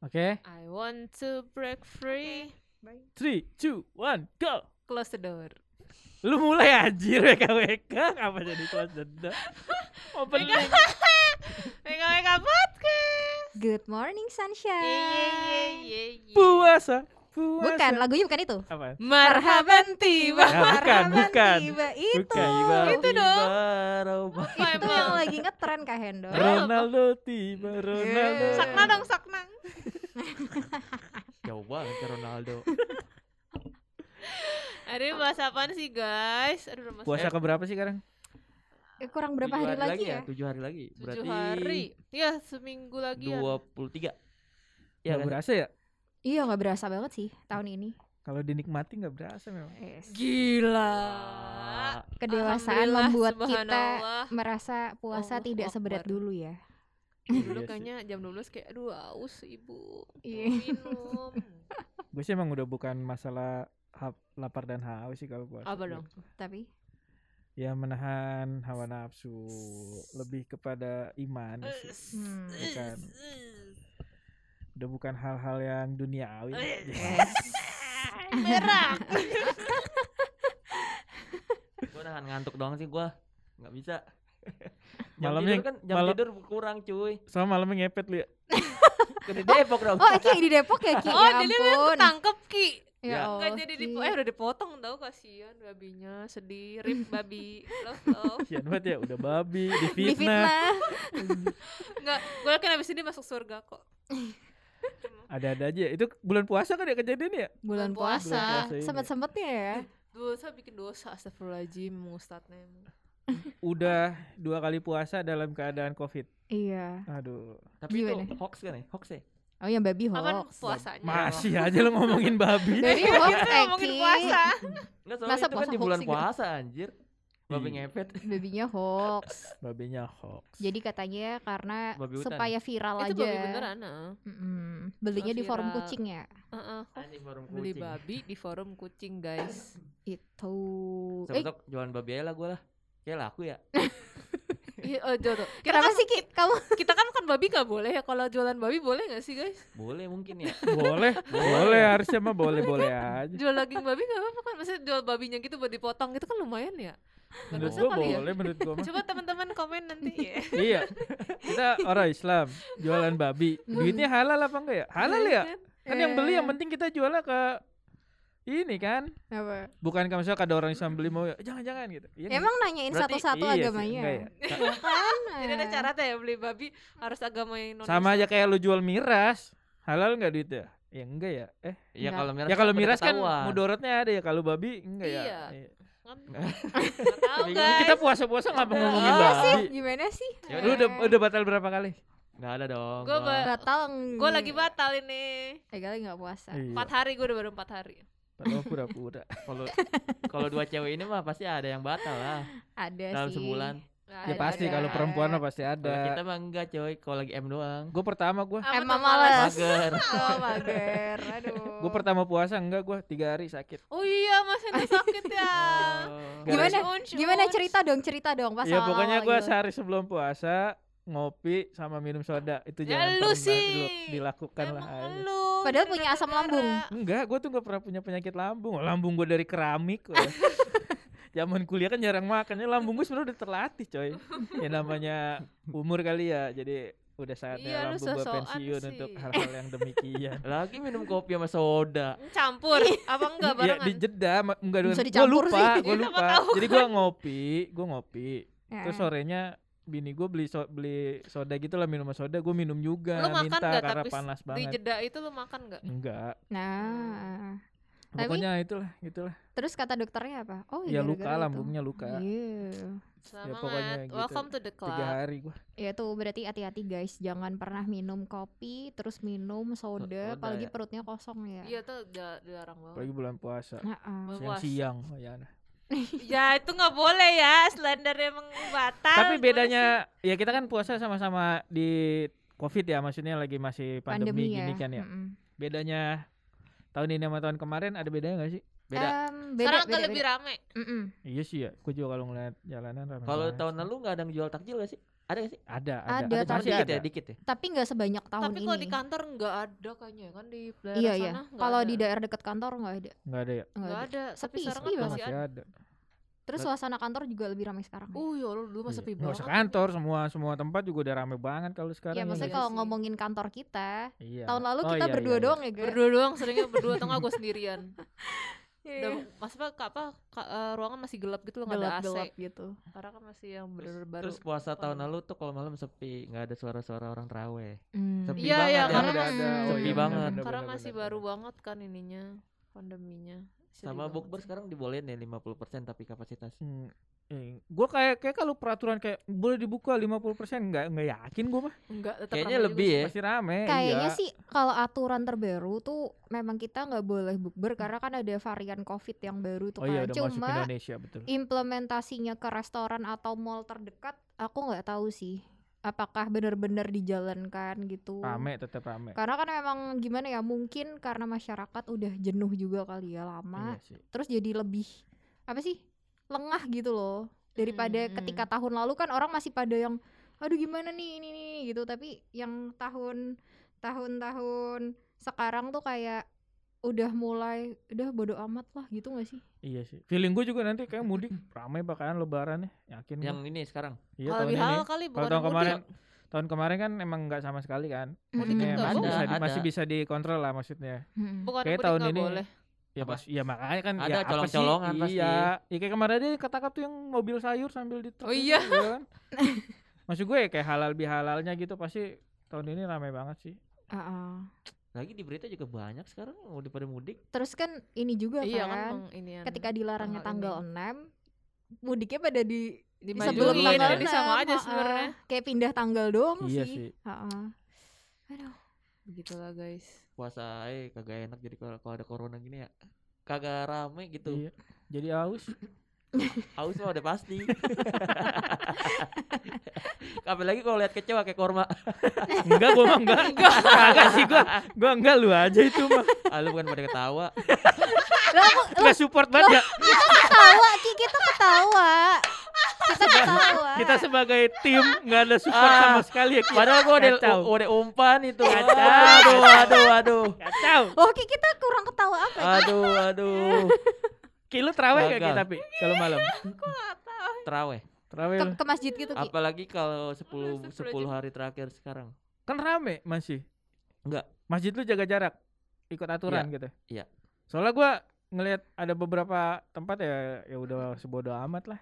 Oke, I want to break free. three, two, one, go. Close the door. Lu mulai anjir WKWK apa jadi kelas denda? Opening. Mega Mega Podcast. Good morning sunshine. ye ye ye ye. Puasa. Puasa. Bukan, lagunya bukan itu. Apa? Marhaban tiba. Ya, bukan, Marhaban bukan. tiba itu. Bukan. Itu dong. Roma. Apa Itu yang lagi ngetren Kak Hendo. Ronaldo tiba, Ronaldo. Yeah. Sakna dong, sakna. Jauh banget ke Ronaldo. Hari ini bahas apaan sih guys? Aduh Puasa ke berapa sih sekarang? Eh, kurang berapa Tujuh hari, lagi ya? Tujuh hari lagi. tujuh Berarti hari. Ya seminggu lagi ya. 23. Ya Iya kan? berasa ya? Iya nggak berasa banget sih tahun ini. Kalau dinikmati nggak berasa memang. Yes. Gila. Kedewasaan membuat kita merasa puasa Allahu tidak seberat dulu ya. Dulu Iya sih. kayaknya jam 12 kayak aduh aus ibu. Iya. Minum. Gue sih emang udah bukan masalah hap- lapar dan haus sih kalau puasa. Apa gue. dong? Tapi Ya menahan hawa nafsu, lebih kepada iman sih. Hmm. Bukan. Udah bukan hal-hal yang duniawi. yes. Merah. Gua nahan ngantuk doang sih gua. Nggak bisa. Malamnya- tidur kan jam malam- tidur kurang cuy. Sama malamnya ngepet lu ya. Ke di Depok dong. Oh, Ki di Depok ya, Ki? Oh, ya jadi lu ketangkep Ki. Ya Ya. Gak jadi dipo eh udah dipotong tau kasihan babinya sedih rip babi love love Kasian banget ya, udah babi, difitnah. Difitnah. Enggak, gue yakin abis ini masuk surga kok Ada-ada aja. Itu bulan puasa kan ya kejadian ya? Bulan Bulan puasa. puasa ini. Sempet-sempetnya ya. Dosa bikin dosa astagfirullahaladzim Ustadznya Udah dua kali puasa dalam keadaan covid. Iya. Aduh, Tapi Gimana? itu hoax kan ya? Hoax ya? Oh yang babi hoax. puasanya? masih aja lo ngomongin babi. Babi Kita hoax, eh, ngomongin puasa Enggak soalnya Masa itu kan puasa di hoax bulan sih, puasa anjir. Babi Iya. ngepet. Babinya hoax. Babinya hoax. Jadi katanya karena Babi hutan. supaya viral Itu aja. babi beneran ah. Mm-mm. Belinya di forum kucing ya. Heeh. Anjing forum Beli kucing. babi di forum kucing guys Itu. Eh, Sebetulnya jualan babi aja lah gua lah. Kayak laku ya. Iya, oh, jodoh. Kita kenapa kan, sih Ki? Kamu kita kan makan babi gak boleh ya Kalau jualan babi boleh gak sih guys? Boleh mungkin ya. boleh, boleh harusnya mah boleh-boleh aja. Jual daging babi gak apa-apa kan Maksudnya jual babinya gitu buat dipotong gitu kan lumayan ya Menurut kali ya boleh, menurut gua mah. Coba teman-teman komen nanti ya Iya. Kita orang Islam, jualan babi. Duitnya halal apa enggak ya? Halal ya? Kan yang beli yang Eh, penting kita jualnya ke ini kan apa? bukan kalau misalnya ada orang Islam beli mau jangan-jangan gitu Iya nggak? Emang nanyain Berarti satu-satu Iya sih, agamanya. enggak ya? Kan? Jadi ada syaratnya ya beli babi harus agama yang non sama aja kayak lu jual miras halal nggak duitnya ya enggak ya eh Ya kalau miras ya kalau udah miras kan mudaratnya ada ya kalau babi enggak ya Iya. Iya. kan Nggak tahu guys kita puasa-puasa nggak Udah. ngomongin Iya sih, babi gimana sih? Ya lu udah Eh, udah batal berapa kali Nggak ada dong. Gua gua. ba- batal. Gue lagi batal ini Eh, kali nggak puasa. Iya. Empat hari gue udah baru empat hari Padahal pura-pura Kalau kalau dua cewek ini mah pasti ada yang batal lah Ada dalam sih. sebulan. Ya ada. pasti kalau perempuan mah pasti Kalau kita ada mah enggak coy, kalau lagi M doang. gue pertama gue Emang tuh males. Mager. Oh, mager. Aduh. gue pertama puasa enggak gue tiga hari sakit Oh iya masih ada sakit ya Oh. Gimana? Unsh, Gimana cerita dong, cerita dong pas ya pokoknya gue gitu. sehari sebelum puasa ngopi sama minum soda itu Ya jangan lu pernah sih. dil- dilakukan lah Emang aja. lu Padahal punya asam negara. lambung. Enggak, gue tuh gak pernah punya penyakit lambung. Lambung gue dari keramik. gua. Zaman kuliah kan jarang makannya lambung gue sebenarnya udah terlatih coy. Ya namanya umur kali ya. Jadi udah saatnya Iya, lambung gue pensiun sih. untuk hal-hal yang demikian. Lagi minum kopi sama soda. Campur apa enggak ya barengan? di jeda ma- enggak dengan Bisa gue lupa, gue Iya, lupa. Jadi gue ngopi, gue ngopi. Ya. Terus sorenya bini gue beli so- beli soda gitu lah minum soda gue minum juga Lu makan minta nggak karena tapi panas Di banget jeda itu lu makan enggak? enggak Nah, Tapi- pokoknya itulah gitulah terus kata dokternya apa? Oh, ya luka lambungnya luka Iya. Selamat. pokoknya gitu. Welcome to the club. tiga hari gue Ya tuh berarti hati-hati guys, jangan pernah minum kopi terus minum soda, Soda, apalagi ya. perutnya kosong ya. Iya tuh dilarang banget. apalagi bulan puasa Heeh. Bulan puasa. siang-siang oh, ya nah. Ya itu nggak boleh ya, slender emang batal. tapi bedanya ya kita kan puasa sama-sama di covid ya maksudnya lagi masih pandemi, gini kan ya Mm-mm. bedanya tahun ini sama tahun kemarin ada bedanya gak sih Beda. Sih? beda, Sekarang beda, kan lebih beda. rame. Mm-mm. iya sih ya gue juga kalau ngeliat jalanan ramai Kalau tahun lalu nggak ada yang jual takjil gak sih? Ada gak sih? Ada, ada. Ada, Cuma tapi- dikit ya, dikit ya. Tapi nggak sebanyak tahun Tapi ini. kalau di kantor nggak ada kayaknya ya kan di daerah iya sana iya. Kalau ada. di daerah dekat kantor nggak ada. Nggak ada ya? Nggak ada. ada. Tapi Sepi, sekarang sepi kan banget. masih Masih ada. ada. Terus suasana kantor juga lebih ramai sekarang. Uh ya Allah dulu mah Iya. sepi banget. kantor, semua semua tempat juga udah rame banget kalau sekarang. ya maksudnya iya kalau ngomongin kantor kita, Iya. tahun lalu Oh, kita iya, berdua iya, iya. doang ya, Ga? Berdua doang seringnya berdua atau nggak gue sendirian. Iya. Udah mas apa ka- apa ka- eh, ruangan masih gelap gitu loh nggak ada AC. Gelap-gelap gitu. Karena kan masih yang bener-bener baru. Terus puasa tahun lalu tuh kalau malam sepi, nggak ada suara-suara orang terawih. Hmm. Sepi Iya, banget iya, ya. karena ada. Oh, Sepi iya, banget. bener, bener, Karena bener, masih bener. baru banget kan ininya pandeminya. Sedih Sama bukber sekarang dibolehin ya 50% tapi kapasitas. Hmm. Eh, gue kayak kayak kalau peraturan kayak boleh dibuka 50% nggak nggak yakin gue mah Enggak, tetap Kayaknya lebih ya. pasti rame Kayaknya iya. sih kalau aturan terbaru tuh memang kita nggak boleh bukber karena kan ada varian covid yang baru tuh oh iya kan. udah masuk ke Cuma Indonesia betul implementasinya ke restoran atau mall terdekat aku nggak tahu sih. Apakah benar-benar dijalankan gitu? rame tetap rame Karena kan memang gimana ya mungkin karena masyarakat udah jenuh juga kali ya lama. iya sih Terus jadi lebih apa sih lengah gitu loh daripada Hmm, ketika tahun lalu kan orang masih pada yang aduh gimana nih ini nih gitu tapi yang tahun tahun-tahun sekarang tuh kayak udah mulai udah bodo amat lah gitu gak sih iya sih feeling gue juga nanti kayak mudik rame bakalan lebaran ya yakin Yang gua. ini sekarang. iya Kalau tahun lebih ini kali kalau bukan tahun mudik. kemarin tahun kemarin kan emang nggak sama sekali kan kan nggak masih bisa di- Ada, masih bisa dikontrol lah maksudnya Mm-mm. Bukan Kayak tahun ini boleh. Ya pas iya makanya kan Ada ya colong-colongan pasti. iya ya kayak kemarin dia ketangkap tuh yang mobil sayur sambil di truk Oh iya. ya kan? maksud gue ya kayak halal bihalalnya gitu pasti tahun ini ramai banget sih Ah-ah. Lagi di berita juga banyak sekarang udah pada mudik. terus kan ini juga Iya kan kan ini ketika dilarangnya tanggal tanggal 6 mudiknya pada di dimajuin sebelum tanggal jadi 6 sama aja sebenarnya. kayak pindah tanggal doang iya sih, sih Ha-ha. aduh Begitulah guys. Puasa eh kagak enak jadi kalau ada corona gini ya. Kagak rame gitu. iya jadi aus Aus mah udah pasti. Apalagi kalau lihat kecewa kayak korma. enggak gua mah enggak enggak sih gua gua enggak lu aja itu mah Ah, lu bukan pada ketawa. Enggak support banget ya ketawa Ki kita ketawa kita kita sebagai tim nggak ada support Ah, sama sekali ya Ki. Padahal gua udah udah umpan itu. Kacau. Aduh, aduh, aduh. kacau oh Ki kita kurang ketawa apa ya? Aduh, aduh. Ki lu terawih gak Ki Gagal. tapi kalau malam Terawih. terawih ke, ke masjid gitu Ki Apalagi kalau 10 Astagfirullahaladzim. 10 hari terakhir sekarang. kan rame masih Enggak. masjid lu jaga jarak ikut aturan gitu iya. soalnya gua ngelihat ada beberapa tempat ya ya udah sebodoh amat lah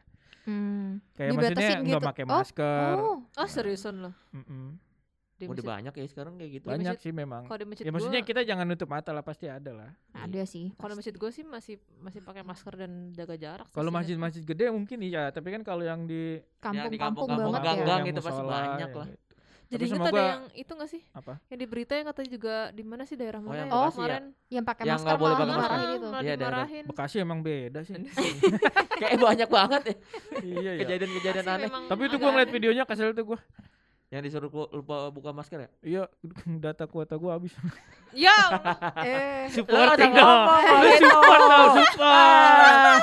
hmm. kayak Dibatasin maksudnya nggak gitu. pakai Oh, masker oh Oh seriusan loh. Mm-mm. Di Udah masjid- banyak ya sekarang kayak gitu. banyak masjid- sih memang Kalau di masjid ya maksudnya gua, kita jangan nutup mata lah pasti ada lah ada sih kalau masjid gue sih masih masih pakai masker dan jaga jarak. sih kalau masjid-masjid gede mungkin iya tapi kan kalau yang di kampung-kampung kampung-kampung banget gang-gang ya yang itu pasti musola, banyak yang lah. Jadi Tapi inget ada semoga yang itu gak sih? apa Yang di berita yang katanya juga di mana sih daerah mana yang ya? Bekasi ya? kemarin yang pakai Yang masker nggak boleh malah pakai masker. dimarahin itu Iya, daerah. Bekasi emang beda sih Kayak banyak banget ya iya ya kejadian-kejadian aneh. tapi itu gua ngeliat videonya kesel tuh gua Yang disuruh ku- lupa buka masker ya? iya data kuota gua habis. Ya, eh supporting udah dong. lu support dong support.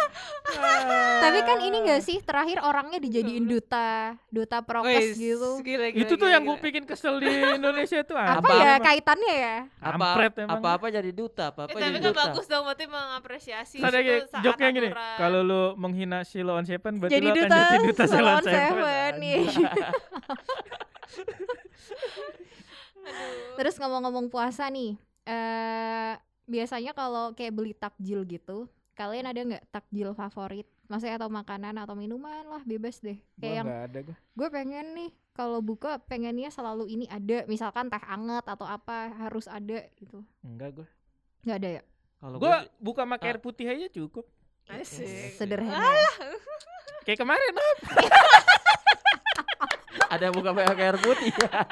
Tapi kan ini gak sih terakhir orangnya dijadiin duta duta prokes gitu. gila, gila, itu tuh gila, yang gue gila. bikin kesel di Indonesia tuh apa, apa? ya kaitannya ya? Apa emang. apa-apa jadi duta, Eh, apa-apa tapi jadi kan duta. bagus dong berarti mengapresiasi Ada itu joknya gini, kalau lu menghina si Lawan Seven berarti jadi lu akan duta jadi duta Salon Seven Seven. nih Aduh. Terus ngomong-ngomong puasa nih eh biasanya kalau kayak beli takjil gitu kalian ada nggak takjil favorit maksudnya atau makanan atau minuman lah bebas deh Gua kayak yang ada gua. gue pengen nih kalau buka pengennya selalu ini ada misalkan teh anget atau apa harus ada gitu Enggak gua. nggak ada ya Kalau sih- buka pakai Ah. air putih aja cukup. Asik. sederhana Kayak kemarin ada yang buka pakai air putih.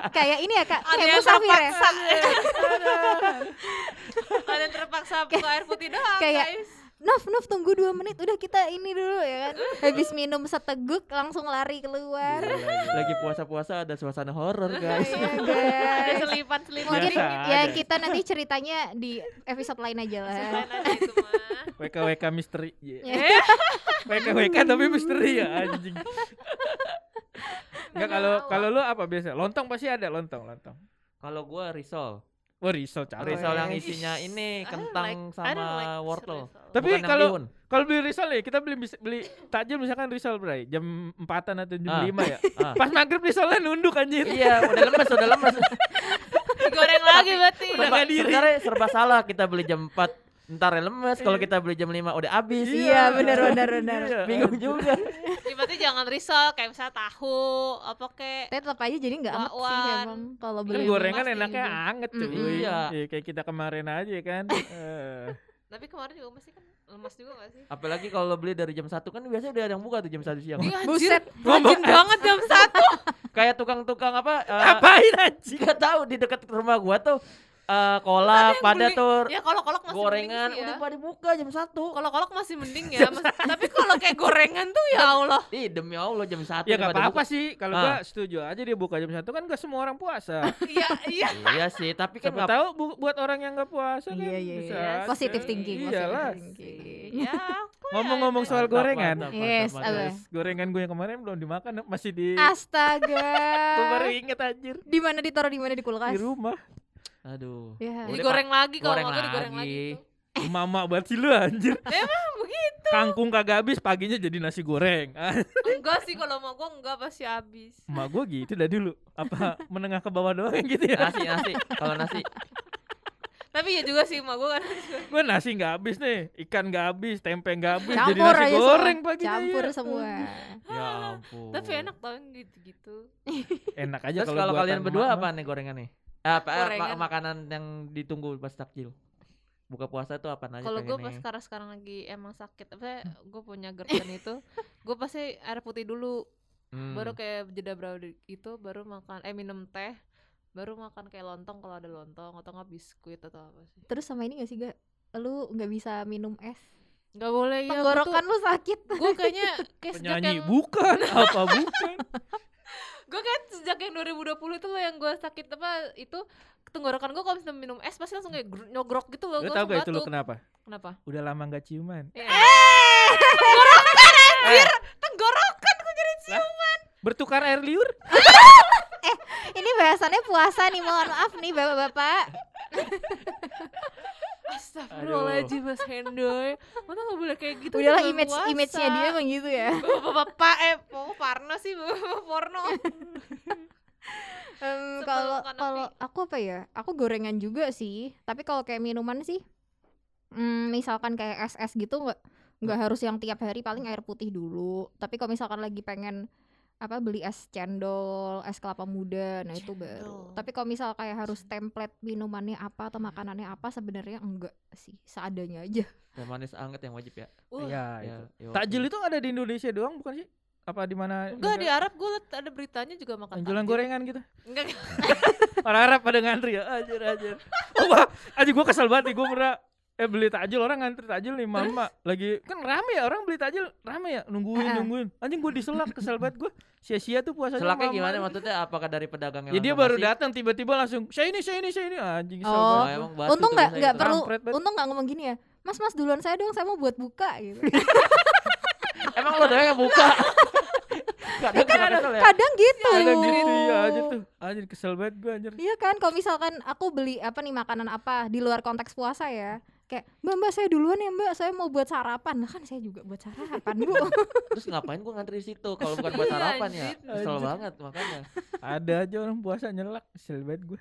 kayak ini ya kak Ada kayak yang musafir ya terpaksa. Ada yang terpaksa buka air putih doang kayak- guys. Nov, Nov tunggu dua menit udah kita ini dulu ya kan habis minum seteguk langsung lari keluar Lagi puasa-puasa ada suasana horor, guys. Iya, Ada selipan-selipan Mungkin Biasa ya ada. kita nanti ceritanya di episode lain aja lah. Selain aja itu mah. WK WK misteri. Yeah. Ya. Eh, WK WK tapi misteri ya anjing. Enggak kalau kalau lu apa biasa? Lontong pasti ada lontong, lontong. Kalau gua risol. Oh, risol cakep. Risol yang isinya ini kentang like- sama like wortel. Tapi kalau kalau beli risol nih, kita beli beli takjil misalkan risol bray, jam empatan atau jam Ah. lima ya. Ah. Pas maghrib risolnya nunduk anjir. Iya, udah lemes, udah lemes. digoreng lagi berarti Udah Serba, diri. sebenarnya serba salah kita beli jam 4 ntar ya lemes kalau kita beli jam 5 udah habis Iya, benar benar benar. Iya. bingung juga Ya, berarti jangan risol kayak misalnya tahu apa kek Tapi tetap aja jadi nggak enak sih emang kalau Kan beli. gorengan pasti enaknya anget cuy. Mm-mm. Iya. kayak kita kemarin aja kan. Eh. tapi kemarin juga masih kan lemas juga gak sih apalagi kalau beli dari jam 1 kan biasanya udah ada yang buka tuh jam 1 siang Iya, Buset. rajin banget jam satu kayak tukang-tukang apa eh, Ngapain anjing? nggak tahu di dekat rumah gua tuh eh, kolak pada beli- tuh ya kalau kolak masih gorengan sih udah ya. pada buka jam 1 kalau kolak masih mending ya Mas- tapi kalau kayak gorengan tuh ya Allah Ih demi Allah jam 1 Ya gak apa-apa sih. Kalau Ah. gua setuju aja dia buka jam satu kan gak semua orang puasa. iya iya Iya sih, tapi kan nggak tahu bu- buat orang yang gak puasa kan Iya iya bisa iya. Positive thinking, Iyalah. positive thinking. ya ya Ngomong-ngomong soal gorengan. Yes, apa? Gorengan gue yang kemarin belum dimakan masih di Astaga. Gue baru inget anjir Di mana ditaruh di mana di kulkas? di rumah. Aduh. Ya. Udah, digoreng lagi kalau goreng mau digoreng lagi. lagi. Mama buat si lu anjir. emang begitu Kangkung kagak habis paginya jadi nasi goreng. Enggak sih kalau mau gua enggak pasti habis Emak gue gitu dah dulu. Apa menengah ke bawah doang gitu ya? Nasi, nasi. Kalau nasi, tapi ya juga sih emak gua kan Gue nasi nggak habis nih, ikan nggak habis, tempe nggak habis, jadi Campur nasi aja goreng semua. pagi Campur semua. ya ampun. tapi enak tau gitu-gitu Enak aja Terus kalau kalian berdua apa nih gorengan nih? Eh, Apa eh, ma- Gorengan. makanan yang ditunggu pas takjil? Buka puasa tuh apa aja kalau gue pas sekarang sekarang lagi emang sakit apa gue punya GERD itu gue pasti air putih dulu Hmm. baru kayak jeda berapa itu baru makan eh minum teh baru makan kayak lontong kalau ada lontong atau nggak biskuit atau apa sih Terus sama ini gak sih gak? Lu nggak bisa minum es. nggak boleh ya Tenggorokan lu sakit. gue kayaknya kayak Penyanyi yang bukan, apa bukan? gue kayak sejak yang 2020 itu loh yang gue sakit apa itu tenggorokan gue kalau misalnya minum es pasti langsung kayak gr- nyogrok gitu loh gue tau gak itu batuk kenapa? kenapa Udah lama gak ciuman. Eh, Eh, tenggorokan gue jadi ciuman bertukar air liur? Ini bahasannya puasa nih, mohon maaf nih Bapak-bapak. Astagfirullahaladzim Mas Hendoy Masa gak boleh kayak gitu Udahlah image puasa. image-nya dia emang gitu ya. Bapak-bapak eh Pokoknya Parno sih bapak porno Sebel kalau kalau aku apa ya? Aku gorengan juga sih. Tapi kalau kayak minuman sih, mm, misalkan kayak es gitu nggak nggak harus yang tiap hari paling air putih dulu. Tapi kalau misalkan lagi pengen apa beli es cendol, es kelapa muda, nah itu baru. Cendol. Tapi kalau misal kayak harus template minumannya apa atau makanannya apa sebenarnya enggak sih, seadanya aja. Teh manis anget yang wajib ya. Wah, Iya, Ya, itu. yoi. Takjil itu ada di Indonesia doang bukan sih? Apa di mana? Enggak di? Arab gue liat ada beritanya juga makan jualan gorengan gitu. Enggak Orang Arab pada ngantri ya. Anjir anjir. Oh, wah, anjir gua kesel banget nih gua pernah eh beli takjil orang ngantri takjil nih mama lagi kan rame ya orang beli takjil rame ya nungguin Heeh. nungguin anjing gua diselak kesel banget gua sia-sia tuh puasanya Selaknya mama. gimana maksudnya? Apakah dari pedagang yang ya dia baru datang tiba-tiba langsung saya ini saya ini saya ini anjing kesel Oh. Oh, banget. emang batu untung nggak nggak gitu. perlu untung nggak ngomong gini ya mas mas duluan saya dong saya mau buat buka gitu Emang lo doang yang buka. Kadang kena kesel ya. kadang gitu ada gitu ya anjir tuh anjir kesel banget gua anjir Iya kan, kalau misalkan aku beli apa nih makanan apa di luar konteks puasa ya, kayak mbak mbak saya duluan ya mbak, saya mau buat sarapan, lah kan saya juga buat sarapan bu. Terus ngapain gua ngantri di situ? Kalau bukan buat Iya, sarapan ya? Kesel banget makanya. ada aja orang puasa nyelak kesel banget gua.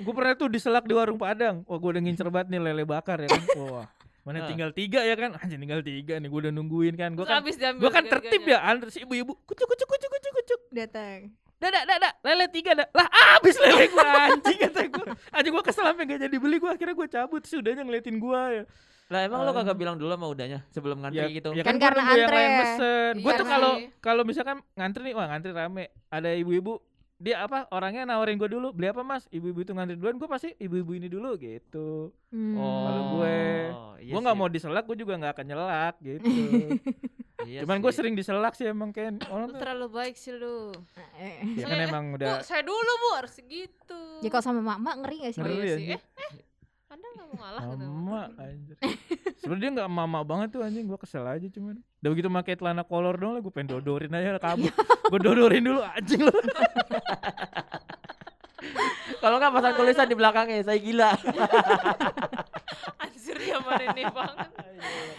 Gua pernah tuh diselak di warung Padang. Wah gua udah ngincer banget nih lele bakar ya kan. Wah mana Ah. tinggal tiga ya kan? Anjir tinggal tiga nih gua udah nungguin kan. Gua kan gua kan tertib ya antri si ibu-ibu. Kucuk kucuk kucuk kucuk kucuk. Datang. Dadah, dadah, lele tiga dah. Lah habis lele gua anjing kata gua. Anjing gua kesel sampai gak jadi beli gua akhirnya gua cabut sudahnya ngeliatin gua ya. Lah emang lo kagak Anjing. bilang dulu sama udahnya sebelum ngantri Ya, gitu? ya Kan kan, gua karena yang antre. lain mesen. Gua Iya tuh kalau sih. kalau misalkan ngantri nih, wah ngantri rame. Ada ibu-ibu dia apa orangnya nawarin gua dulu beli apa mas? Ibu-ibu itu ngantri duluan gua pasti ibu-ibu ini dulu gitu. Hmm. Kalau gue, iya gua nggak mau diselak gua juga nggak akan nyelak gitu. Iya cuman gue sering diselak sih emang Ken. Orang Lu tuh terlalu baik sih lu. Ya kan emang Bu, udah saya dulu bu harus segitu. Ya kalau sama mak mak ngeri gak sih? Oh, Ngeri ya, sih. Eh, eh, anda nggak mau ngalah gitu Emak anjir. Sebenarnya dia nggak mama banget tuh anjing, gua kesel aja cuman. Udah begitu pakai celana kolor dong lah, gua pengen dodorin aja kabur. gua dodorin dulu anjing lu. Kalau nggak pasang tulisan di belakangnya, saya gila. Anjir ya mana ini banget.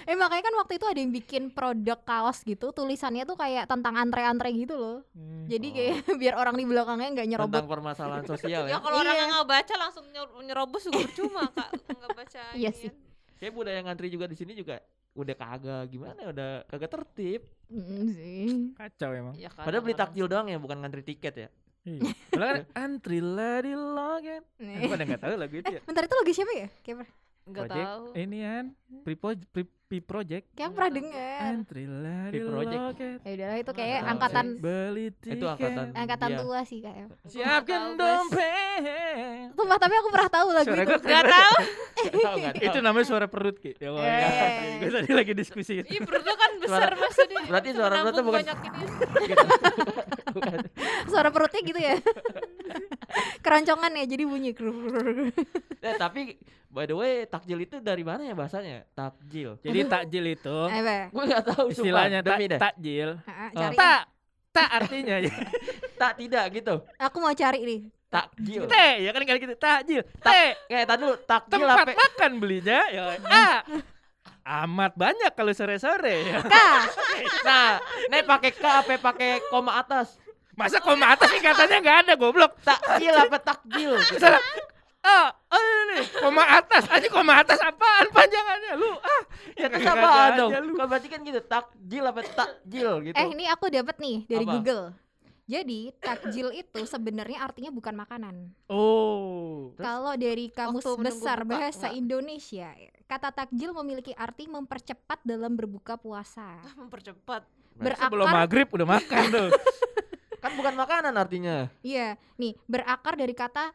Eh makanya kan waktu itu ada yang bikin produk kaos gitu, tulisannya tuh kayak tentang antre-antre gitu loh. Hmm. Jadi kayak biar orang di belakangnya nggak nyerobot. Tentang permasalahan sosial ya. Ya kalau orang Iya. nggak baca langsung nyer- nyerobos juga percuma kak nggak baca. Iya sih. Kayak budaya ngantri juga di sini juga udah kagak gimana ya, udah kagak tertib. Mm, sih. Kacau emang. Ya, Padahal beli takjil doang ya, bukan ngantri tiket ya. Iya. Padahal kan antrilah di loket. Nih. Eh, pada nggak tahu lagu itu ya. Bentar itu lagu siapa ya? Kayak, per- Nggak Project, tahu. Ini kan, Pri Pro- Pri- Pi Project. kayak pernah tahu. dengar. Antrilah di Pi Project. Ya udahlah itu kayak tahu angkatan Beli tiket. Itu angkatan angkatan Iya. tua sih kayak. Siapkan dompet. Sumpah tapi aku pernah tahu lagu Suara itu. gua Nggak tahu. Itu namanya suara perut Ki. Ya Allah. Eh. Gue tadi lagi diskusi itu. Ih perutnya kan besar maksudnya. berarti suara perutnya Menampung bukan- banyak ini. Bukan. Suara perutnya gitu ya. Keroncongan ya jadi bunyi. Eh, tapi by the way takjil itu dari mana ya bahasanya? Takjil. Jadi takjil itu Eh. Gue nggak tahu istilahnya tak, Demi deh. takjil. Ha, Oh. Tak tak artinya ya. Tak tidak gitu. Aku mau cari nih. Takjil. Teh, ya kan kali gitu takjil. Teh, Kayak tadi dulu takjil tempat makan belinya ya. Ah. Amat banyak kalau sore-sore ya. Kak, Nah, nih pakai K apa pakai koma atas? Masa koma atas sih katanya nggak ada goblok. Takjil apa takjil? Gitu. Ah, oh ini nih, koma atas. Aja koma atas apaan panjangannya lu? Ah, Ya sama aja dong. Kalau berarti kan gitu, takjil apa takjil gitu. eh ini aku dapat nih dari Apa? Google. Jadi takjil itu sebenarnya artinya bukan makanan. Oh. Terus? Kalau dari kamus besar buka, bahasa enggak? Indonesia, kata takjil memiliki arti mempercepat dalam berbuka puasa. Mempercepat. Sebelum Berakar, maghrib udah makan tuh. Kan bukan makanan artinya. iya, nih berakar dari kata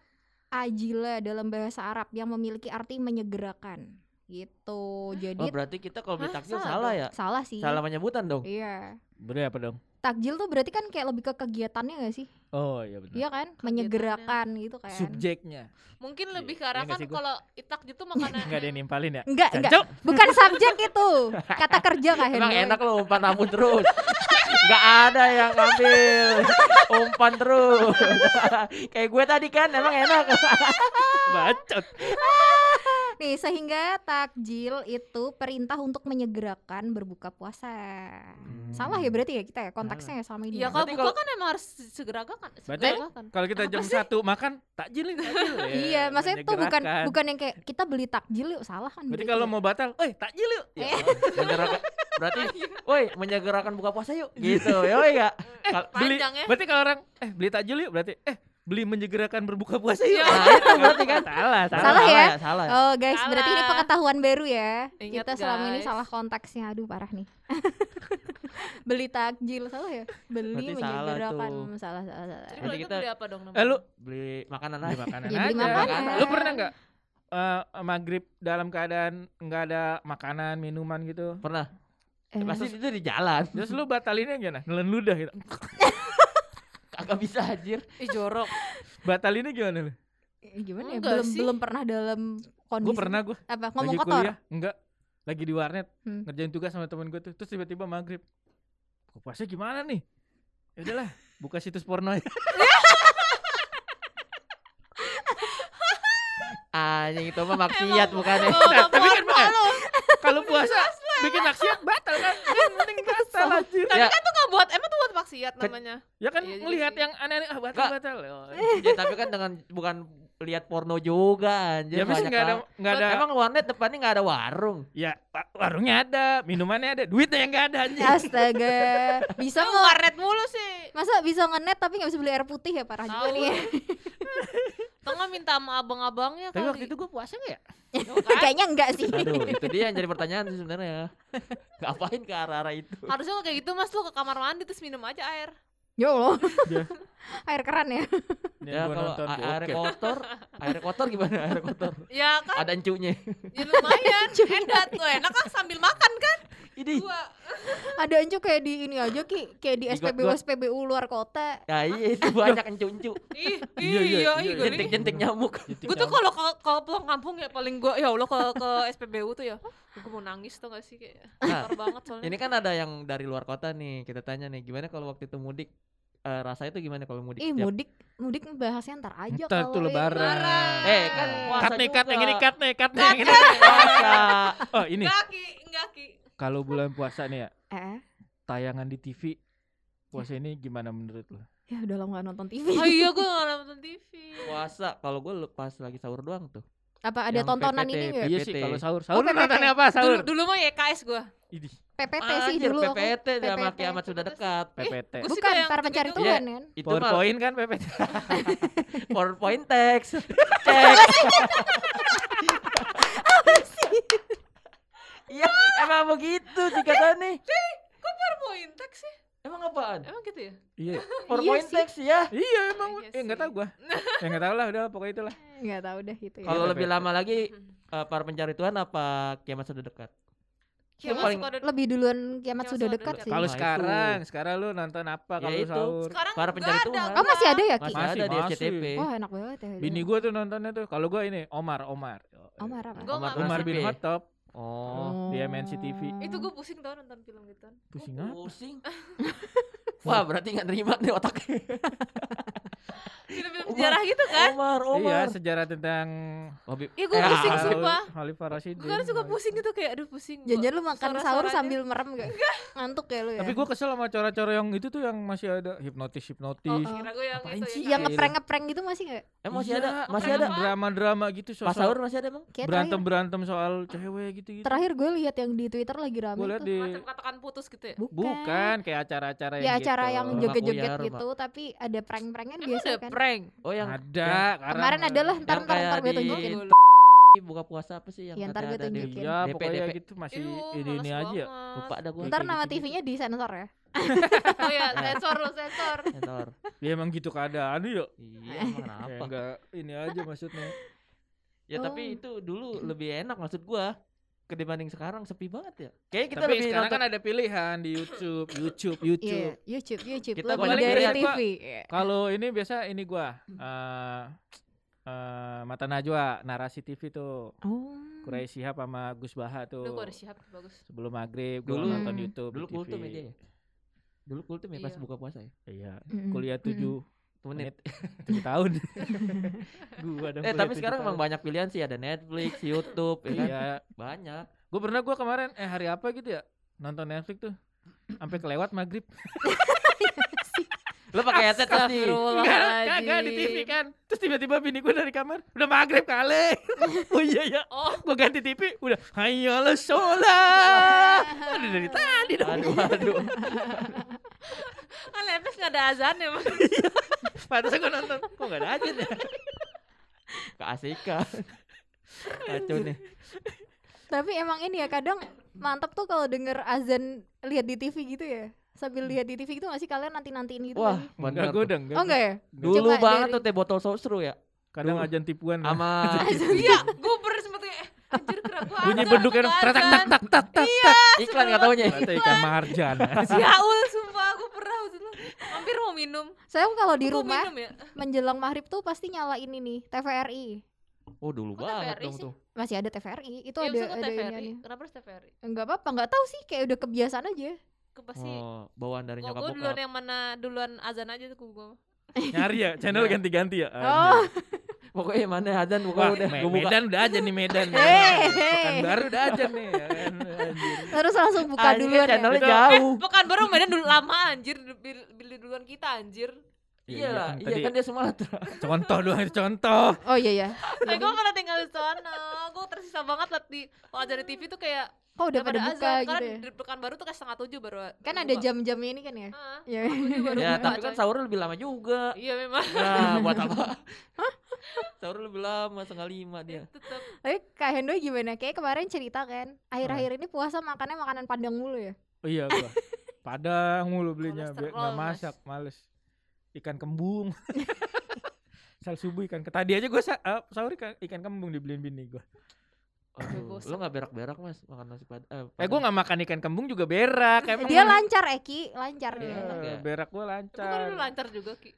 ajila dalam bahasa Arab yang memiliki arti menyegerakan. Gitu. Jadi Oh, berarti kita kalau beli takjil salah salah ya? salah sih. Salah penyebutan dong. Iya. Beri apa dong? Takjil tuh berarti kan kayak lebih ke kegiatannya gak sih? Oh iya benar. Iya kan? Menyegerakan gitu kan. Subjeknya. Mungkin Iya, lebih ke iya arah nggak kan kalau itak gitu makanan. Enggak ada yang nimpalin ya? Enggak, enggak. Bukan subjek itu. Kata kerja kah Emang enak lo umpan rambut terus. Gak ada yang ngambil. Umpan terus. Kayak gue tadi kan emang enak. Bacot. Nih, sehingga takjil itu perintah untuk menyegerakan berbuka puasa. Salah ya berarti ya kita ya konteksnya ya sama ini. Ya kalau buka kan emang harus segera kan. Berarti. Kalau kita jam satu makan takjil takjil. ya, Iya, maksudnya tuh bukan bukan yang kayak kita beli takjil yuk salah kan. Berarti berarti kalau ya? mau batal, eh takjil yuk. Ya, berarti, woi menyegerakan buka puasa yuk. Gitu, yoi gak? Kal- beli, Panjang ya. berarti kalau orang eh beli takjil yuk berarti eh beli menyegerakan berbuka puasa yuk. Iya. Nah itu berarti kan. salah, salah. Salah ya? Salah. Oh guys, berarti ini Salah. pengetahuan baru ya. Ingat, kita selama ini salah konteksnya. Aduh parah nih. beli takjil salah ya? Beli Berarti salah menyegerakan salah salah salah. Jadi Berarti kita- beli apa dong Eh lu Beli makanan beli aja. makanan Ya, beli aja. makanan. Lu pernah nggak eh, maghrib dalam keadaan nggak ada makanan minuman gitu Pernah? Eh, Pasti itu di jalan. terus lu batalinnya gimana nelen ludah gitu Kagak bisa anjir. Ih jorok. batalinnya gimana lu eh, gimana ya? Belum sih. belum pernah dalam kondisi. gue pernah gue apa ngomong lagi kotor? kuliah enggak lagi di warnet Hmm. ngerjain tugas sama temen gue tuh terus tiba-tiba maghrib Kok puasa gimana nih ya udahlah buka situs porno ya Anjing itu mah maksiat bukannya. Nah, tapi kan kalau puasa bikin maksiat batal kan kan penting batal anjir Tapi Ya. kan tuh nggak buat, emang tuh buat maksiat namanya. ya kan Iya ngelihat yang aneh-aneh ah batal Kak. batal Oh, ya tapi kan dengan bukan lihat porno juga anjir. ya mesti banyak nggak ada nggak ada Emang warnet depannya nggak ada warung. ya wa- warungnya ada minumannya ada duitnya yang nggak ada anjir Astaga. Bisa warnet mulu sih. Masa bisa ngenet tapi nggak bisa beli air putih ya parah juga Tahu. Tengah minta sama abang-abangnya tapi kali. waktu itu gue puasa nggak ya Kayaknya enggak sih. Aduh, itu dia yang jadi pertanyaan sih sebenarnya. Ngapain ke arah-arah itu? Harusnya kalau kayak gitu mas lu ke kamar mandi terus minum aja air. Ya Allah. Air keran ya. Ya kalau air kotor, air kotor gimana air kotor? Ya kan, Ada encunya. ya lumayan. enak tuh enak kan sambil makan kan. Ini. Ada encu kayak di ini aja ki kayak di SPBU. SPBU luar kota. Ya iya itu banyak encu-encu. Ih, Iya, iya, iya, iya, iya, iya. Jentik-jentik nyamuk. Gue tuh kalau ke, ke pulang kampung ya paling gue ya Allah ke ke SPBU tuh ya gue mau nangis tuh gak sih kayak Nah, parah banget soalnya Ini kan ada yang dari luar kota nih. Kita tanya nih, gimana kalau waktu itu mudik? Eh, rasanya tuh gimana kalau mudik? Ih mudik mudik bahasnya ntar aja Ntar kalau yang- lebaran. Eh, kan puasa cut nih cut yang ini cut nih cut nih yang ini. Puasa. Oh ini enggak ki enggak ki kalau bulan puasa nih ya Eh, tayangan di TV puasa ini gimana menurut lo? ya udah lama gak nonton TV. oh iya gue gak nonton TV Puasa kalau gue lepas lagi sahur doang tuh. Apa ada Yang tontonan PPT, ini enggak? Iya sih kalau sahur sahur PPT. nontonnya apa dulu, sahur? dulu mah YKS gue Ini PPT sih Anjir, dulu aku. PPT sama PPT. kiamat sudah dekat. PPT. gua sih Bukan para pencari. Tuhan Iya. kan. Itu mah PowerPoint kan PPT. PowerPoint text. Cek. Iya, emang begitu sih nih. kok PowerPoint text sih Emang apaan? emang gitu ya Iya. PowerPoint sih. text ya. Iya emang Iya eh enggak sih. tahu gua. Ya enggak tahu lah udah pokoknya itulah. Enggak tahu deh gitu ya. Kalau lebih lama lagi eh, para pencari Tuhan apa kiamat sudah dekat? Kiamat paling- Lebih duluan kiamat Kiamat sudah dekat dekat. sih. Kalau Nah, sekarang, sekarang lu nonton apa Ya kalau itu. sahur? sekarang para pencari nggak Tuhan. ada, Oh masih ada ya Ki? Masih, Masih, ada di. SCTV. Oh enak banget ya. Bini gua tuh nontonnya tuh. Kalau gua ini Omar, Omar. Omar apa? Gua Omar nggak Omar bin. Khattab. Oh. di MNC TV. itu gue pusing tau nonton film gitu Pusing apa? Pusing. Wah, berarti nggak nerima nih otaknya. film-film sejarah gitu kan Omar, Iya, Omar. sejarah tentang Oh, Bib. Iya, gua Eh, pusing, ah, sumpah. Khalifah Rasyidin. gue kan suka pusing gitu kayak aduh pusing. Jangan lu makan sahur sambil merem gak? Ngantuk ya lu ya? Tapi gua kesel sama cara-cara yang itu tuh yang masih ada hipnotis oh, hipnotis. kira gue yang itu ya yang ngeprank-ngeprank gitu masih gak? Eh, masih Iya, ada, masih ada. drama-drama gitu Pas sosok sahur masih ada, Bang? Kayak berantem berantem soal cewek gitu gitu. terakhir gue lihat yang di Twitter lagi rame Gua lihat tuh. di macam katakan putus gitu ya Bukan. kayak acara-acara yang Ya acara gitu. yang joget-joget gitu, tapi ada prank-pranknya emang biasa ada kan. prank Oh, yang ada karena- Kemarin adalah ntar yang ntar ntar kayak gue di- tunjukin. Buka puasa apa sih yang Iya, ntar gue ada di- tunjukin. Iya, DP, pokoknya DP. gitu masih Iu, ini ini aja. Lupa dah gue. Ntar nama. TV-nya disensor ya. oh ya sensor lu sensor Sensor. Ya emang gitu keadaan yuk. Iya, emang kenapa? enggak ini aja maksudnya. Ya tapi Oh. itu dulu lebih enak maksud gua kedibanding sekarang sepi banget ya. Kayak kita Tapi lebih sekarang nonton kan ada pilihan di YouTube, YouTube, Iya, YouTube. YouTube, YouTube. Kita Lebih dari TV. Iya. Kalau ini biasa ini gua eh eh, Mata Najwa narasi TV tuh. Oh. Kurai Shihab sama Gus Baha tuh. gue udah siap bagus Sebelum maghrib gua Dulu- nonton YouTube dulu di TV. kultum ya dia ya. Dulu kultum ya pas Iya. buka puasa ya. Iya. Mm-mm. Kuliah. 7 Tuh menit, menit. 7 tahun. gua ada Eh tapi tujuh sekarang emang banyak pilihan sih ada Netflix, YouTube, ya kan? Iya. Banyak. Gue pernah gue kemarin eh hari apa gitu ya nonton Netflix tuh sampai kelewat maghrib. Lu pakai headset pasti. Kagak di TV kan. Terus tiba-tiba bini gue dari kamar udah maghrib kali. oh iya ya. oh Gue ganti TV udah hayalah sholat. Udah dari tadi dong. Aduh, aduh. kan Netflix gak ada azan ya Mas. Pantas gue nonton. Kok gak ada aja ya? Keasikan. Kacau nih. Tapi emang ini ya kadang mantap tuh kalau denger azan lihat di TV gitu ya. Sambil lihat di TV gitu masih kalian nanti-nantiin gitu Wah, lagi? Enggak bener gue enggak. Oh enggak ya? Dulu Cuma banget dari- tuh teh botol sosro ya. Kadang Dulu. ajan tipuan. Sama iya gue pernah sempet kayak anjir kira gue bunyi beduk kan tak tak tak tak tak tak. tak. iklan gak taunya. Ternyata ikan marjan. Yaul sumpah gue pernah waktu itu hampir mau minum Saya kalau di rumah minum ya menjelang maghrib tuh pasti nyala ini nih TVRI. Oh dulu Kok banget TVRI dong sih? tuh. Masih ada TVRI. Itu Iya, ada ada TVRI. ini. Kenapa harus TVRI? Enggak apa-apa, enggak tahu sih kayak udah kebiasaan aja. Pasti Oh, bawaan dari nyokap gue bokap. duluan yang mana duluan azan aja tuh gue Nyari ya, channel Iya. ganti-ganti ya. Oh, Pokoknya mana Wah, pokoknya udah Me- gua buka. Medan udah aja nih Medan. Hey. Pekanbaru udah aja nih. ya kan, anjir. terus langsung buka Anjing, duluan ya. channelnya Itu- jauh. Pekan baru Medan dulu lama anjir beli duluan kita anjir Iya lah, kan iya tadi kan dia Sumatera. contoh doang itu contoh. Oh iya ya. Nah gue pernah tinggal di sana Gue tersisa banget liat di Kalau di TV tuh kayak Oh udah pada buka azan gitu Karena ya. di pekan baru tuh kayak setengah tujuh baru Kan ada jam-jamnya ini kan ya. Ah, Ya. baru Ya, tapi kan sahur lebih lama juga. Iya memang Nah, buat apa? sahur lebih lama setengah lima dia. Tetep Tapi Kak Hendo gimana? Kayak kemarin cerita kan, akhir-akhir ini puasa makannya makanan Padang mulu ya. Oh iya gua. Padang mulu belinya, nggak Mas. masak, males. Ikan kembung. Sal subuh ikan tadi aja gua sa- eh, sahur ikan, ikan kembung dibeliin bini gua. Udah Aduh, lu nggak berak-berak mas makan nasi padang? Eh, Eh gue padang. nggak makan ikan kembung juga berak. Emang Dia lancar Eki, lancar Iya, dia. Eh, ya? berak gue Gue kan lancar. dulu lancar juga Ki.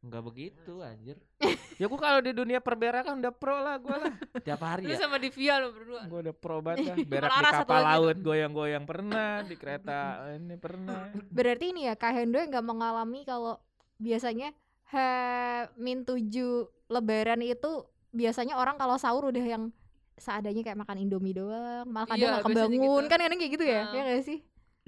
Nggak begitu anjir. Ya gue kalau di dunia perberakan udah pro lah gue lah. Tiap hari Lu ya. sama Divia lo berdua. Gue udah pro banget lah. Berak di kapal laut goyang-goyang pernah, di kereta ini pernah. Berarti ini ya Kak Hendo yang nggak mengalami kalau biasanya min tujuh lebaran itu biasanya orang kalau sahur udah yang seadanya kayak makan indomie doang malah kadang Iya, nggak kebangun gitu. kan kadang kayak gitu ya Nah. ya nggak sih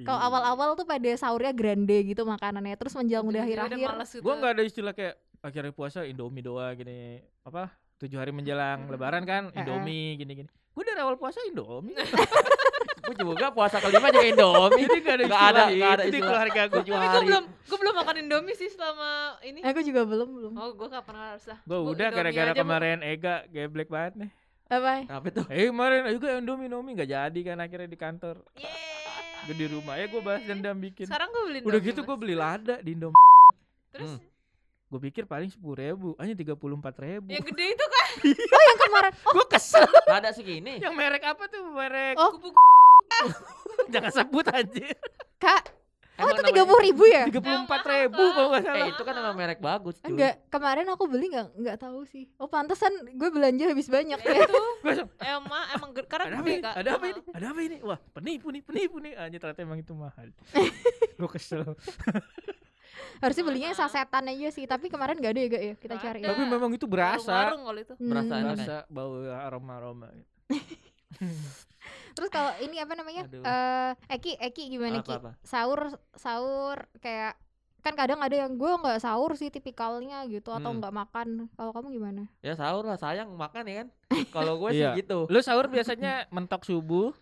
kalau Iya. awal-awal tuh pada sahurnya grande gitu makanannya terus menjelang udah akhir-akhir gitu. Gue nggak ada istilah kayak akhirnya puasa Indomie doang gini. Apa? Tujuh hari menjelang Lebaran kan. Indomie gini-gini. Gue dari awal puasa Indomie. Gue juga puasa kelima juga Indomie. Jadi gak ada istilah ada, nggak ada itu keluarga gue. Tapi gue belum gue belum makan Indomie sih selama ini. aku juga belum belum Oh, gue gak pernah harus lah. Gue Gua udah gara-gara kemarin Ega geblek banget nih. apa Apa tuh? Eh kemarin juga Indomie Indomie nggak jadi kan akhirnya di kantor. Yeay. Gue di rumah ya gue balas dendam bikin. Sekarang gue beli Udah gitu gue beli lada di Indomie. Terus Hmm. Gue pikir paling sepuluh ribu, hanya tiga puluh empat ribu. yang gede itu kan yang kemarin oh Gue kesel. Ada segini. Yang merek apa tuh merek? Oh. kupu Jangan sebut anjir. kak oh Emang itu tiga puluh ribu ya Tiga puluh empat ribu kalau nggak Eh salah. itu kan emang merek bagus. cuy. enggak kemarin aku beli nggak nggak tahu sih oh pantesan gue belanja habis banyak ya itu langsung, emang emang karena ada apa ini? kak. Ada apa ini? Ada apa ini? Wah penipu nih, penipu nih. Anjir ternyata emang itu mahal. Gue kesel. harusnya belinya sasetan aja sih tapi kemarin nggak ada ya gak ya kita cari Tapi memang itu berasa. Kalau itu. Berasa Hmm. Berasa bau aroma-aroma. gitu. Terus kalau ini apa namanya? Aduh. Eh Eki, Eki gimana Ki? Apa-apa? Sahur sahur kayak kan kadang ada yang gue nggak sahur sih tipikalnya gitu atau Hmm. nggak makan. Kalau kamu gimana? Ya sahur lah sayang makan ya kan. Kalau gue sih Iya. gitu. Lu sahur biasanya mentok subuh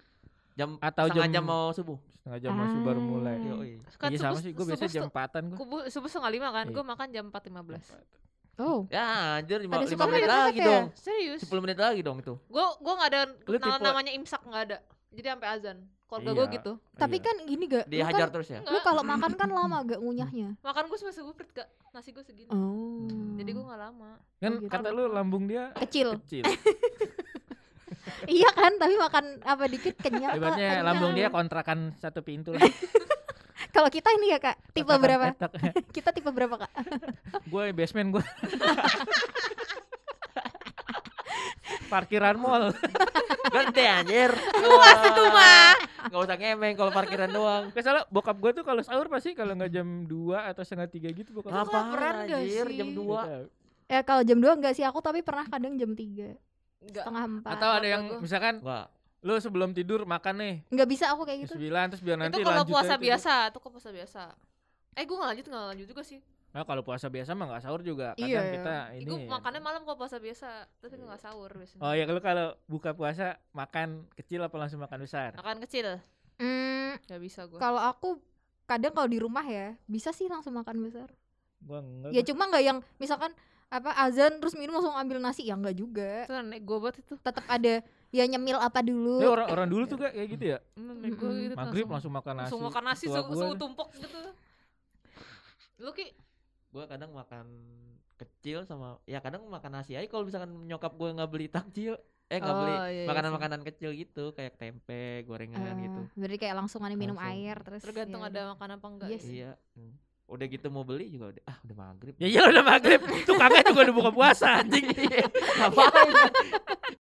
Jam atau setengah jam, jam mau subuh. setengah jam masih baru mulai. Ah. Yoi. Kan Iya sama subuh- sih, gue biasanya subuh jam empatan gue. Subuh setengah lima kan, Iya. gue makan jam empat lima belas. Oh, Ya anjir lima, Ada lima suka menit mepet lagi ya? dong. Serius? 10 menit lagi dong itu. Gue gue nggak ada Lu nama- tipe- namanya imsak nggak ada. Jadi sampai azan. Keluarga gue Iya. gitu. tapi Iya. kan gini gak? Dia lu hajar kan, terus ya. lu kalau makan kan lama gak ngunyahnya. Makan gue cuma seguprit gak. Nasi gue segini. Oh. Jadi gue nggak lama. kan Oh, gitu. kata lu lambung dia kecil. kecil. iya kan, tapi makan apa dikit kenyang. Ibaratnya lambung dia kontrakan satu pintu lah. Kalau kita ini ya Kak, tipe berapa? petak. Kita tipe berapa Kak? gue basement gue. Parkiran mall. Gede anjir. Luas itu mah. Gak usah ngemeng kalau parkiran doang. Salah bokap gue tuh kalau sahur pasti kalau nggak jam 2 atau setengah tiga gitu bokap. Apa anjir sih? jam Nggak 2. tahu. Ya kalau jam 2 enggak sih aku tapi pernah kadang jam 3 Enggak. setengah 4 Atau ada yang misalkan Enggak. Lu sebelum tidur makan nih Enggak bisa aku kayak gitu 9 terus biar nanti itu kalau puasa aja tidur. biasa, itu kalau puasa biasa. Eh gue nggak lanjut nggak lanjut juga sih. Nah, kalau puasa biasa mah nggak sahur juga. Kadang Iya. kita ini. Gue makannya malam kalau puasa biasa, tapi nggak sahur biasanya. Oh ya kalau kalau buka puasa makan kecil apa langsung makan besar? Makan kecil, Hmm, nggak bisa gue. kalau aku kadang kalau di rumah ya bisa sih langsung makan besar Gua enggak. ya cuma nggak yang misalkan apa azan terus minum langsung ambil nasi ya enggak juga Itu gue buat itu. tetap ada ya nyemil apa dulu orang orang dulu tuh kayak gitu ya? Gue Mm-mm. gitu Maghrib langsung makan nasi. langsung makan nasi Tua se- gua suhu tuh. tumpuk gitu. Lu ki Gue kadang makan kecil sama ya kadang makan nasi aja kalau misalkan nyokap gue nggak beli takjil eh nggak beli Oh, iya, iya makanan-makanan kecil gitu kayak tempe gorengan Eh, gitu berarti kayak langsung ada minum Langsung. air terus tergantung ya ada udah. makan apa enggak. Iya ya. iya Hmm. udah gitu mau beli juga udah ah udah maghrib Ya iya udah maghrib. Tuh juga udah buka puasa anjing. ngapain